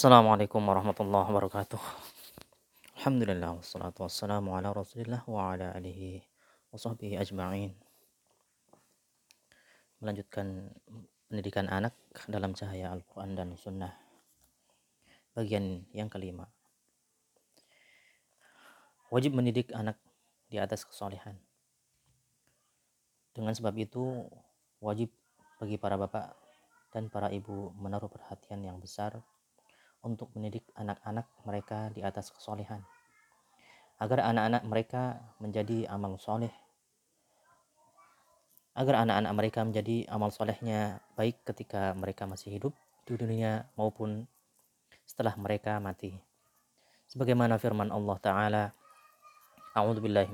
Assalamualaikum warahmatullahi wabarakatuh. Alhamdulillah wassalatu wassalamu ala Rasulillah wa ala alihi wa sahbihi ajma'in. Melanjutkan pendidikan anak dalam cahaya Al-Qur'an dan Sunnah. Bagian yang kelima. Wajib mendidik anak di atas kesolehan. Dengan sebab itu wajib bagi para bapak dan para ibu menaruh perhatian yang besar untuk mendidik anak-anak mereka di atas kesolehan. Agar anak-anak mereka menjadi amal soleh. Agar anak-anak mereka menjadi amal solehnya baik ketika mereka masih hidup di dunia maupun setelah mereka mati. Sebagaimana firman Allah Ta'ala, A'udhu billahi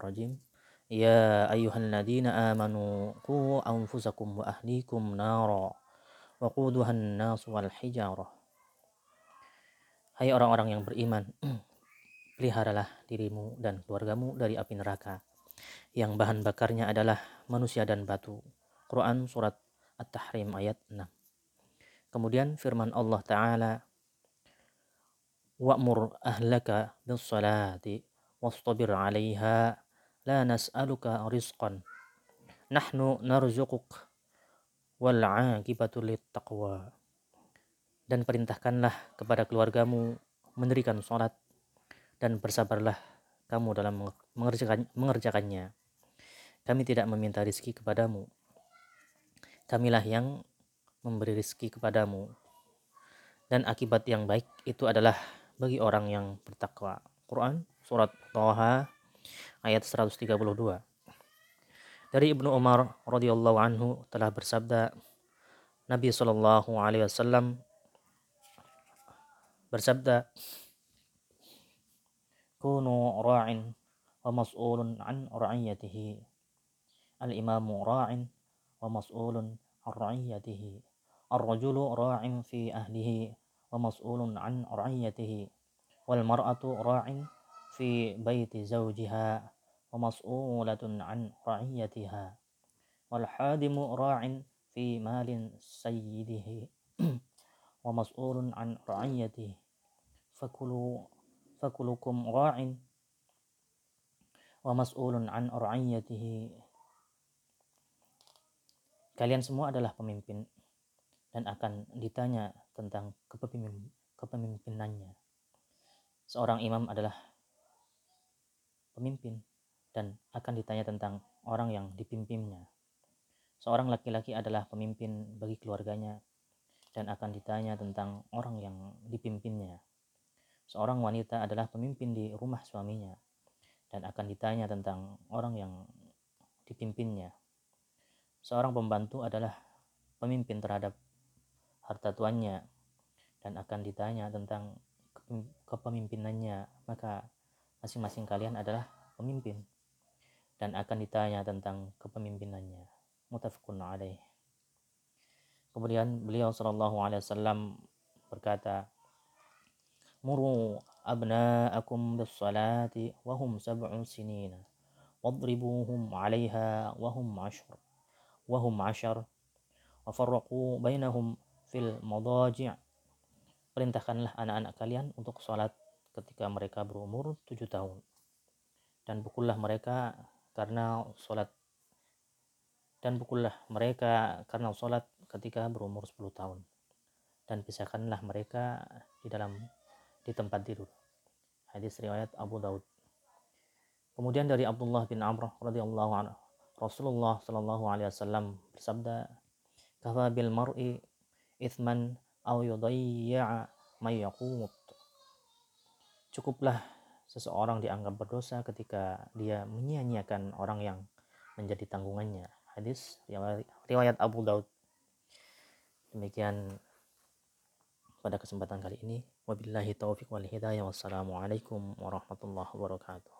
rajim. Ya ayyuhalladzina amanu ku anfusakum wa ahlikum nara wa quduhan nasu wal hijarah Hai orang-orang yang beriman, peliharalah dirimu dan keluargamu dari api neraka, yang bahan bakarnya adalah manusia dan batu. Quran Surat At-Tahrim ayat 6. Kemudian firman Allah Ta'ala, Wa'mur ahlaka bis salati wastabir 'alaiha la nas'aluka rizqan nahnu narzuquk wal 'aqibatu lit taqwa dan perintahkanlah kepada keluargamu mendirikan sholat dan bersabarlah kamu dalam mengerjakan, mengerjakannya. Kami tidak meminta rizki kepadamu. Kamilah yang memberi rizki kepadamu. Dan akibat yang baik itu adalah bagi orang yang bertakwa. Quran surat Toha ayat 132. Dari Ibnu Umar radhiyallahu anhu telah bersabda Nabi Shallallahu alaihi wasallam bersabda kunu ra'in wa mas'ulun an ra'iyatihi al imamu ra'in wa mas'ulun an ra'iyatihi ar-rajulu ra'in fi ahlihi wa mas'ulun an ra'iyatihi wal mar'atu ra'in fi baiti zawjiha wa mas'ulatun an ra'iyatiha wal hadimu ra'in fi malin sayyidihi wa mas'ulun an ra'iyatihi. Fakulu fakulukum ra'in. Wa mas'ulun an ra'iyatihi. Kalian semua adalah pemimpin dan akan ditanya tentang kepemimpinannya. Seorang imam adalah pemimpin dan akan ditanya tentang orang yang dipimpinnya. Seorang laki-laki adalah pemimpin bagi keluarganya dan akan ditanya tentang orang yang dipimpinnya. Seorang wanita adalah pemimpin di rumah suaminya dan akan ditanya tentang orang yang dipimpinnya. Seorang pembantu adalah pemimpin terhadap harta tuannya dan akan ditanya tentang kepemimpinannya. Maka masing-masing kalian adalah pemimpin dan akan ditanya tentang kepemimpinannya. Mutafakun alaih. Kemudian beliau Shallallahu Alaihi Wasallam berkata, Muru abna'akum bis salati wa hum sab'un sinina wadribuhum 'alaiha wa hum 'ashr wa hum 'ashar wa farraqu bainahum fil madaji' Perintahkanlah anak-anak kalian untuk sholat ketika mereka berumur tujuh tahun. Dan pukullah mereka karena sholat dan pukullah mereka karena sholat ketika berumur 10 tahun. Dan pisahkanlah mereka di dalam di tempat tidur. Hadis riwayat Abu Daud. Kemudian dari Abdullah bin Amr radhiyallahu anhu Rasulullah shallallahu alaihi wasallam bersabda kafa bil mar'i ithman aw yudayya may yaqut. Cukuplah seseorang dianggap berdosa ketika dia menyia-nyiakan orang yang menjadi tanggungannya. Hadis riwayat Abu Daud demikian pada kesempatan kali ini. Wabillahi taufiq wal hidayah. Wassalamualaikum warahmatullahi wabarakatuh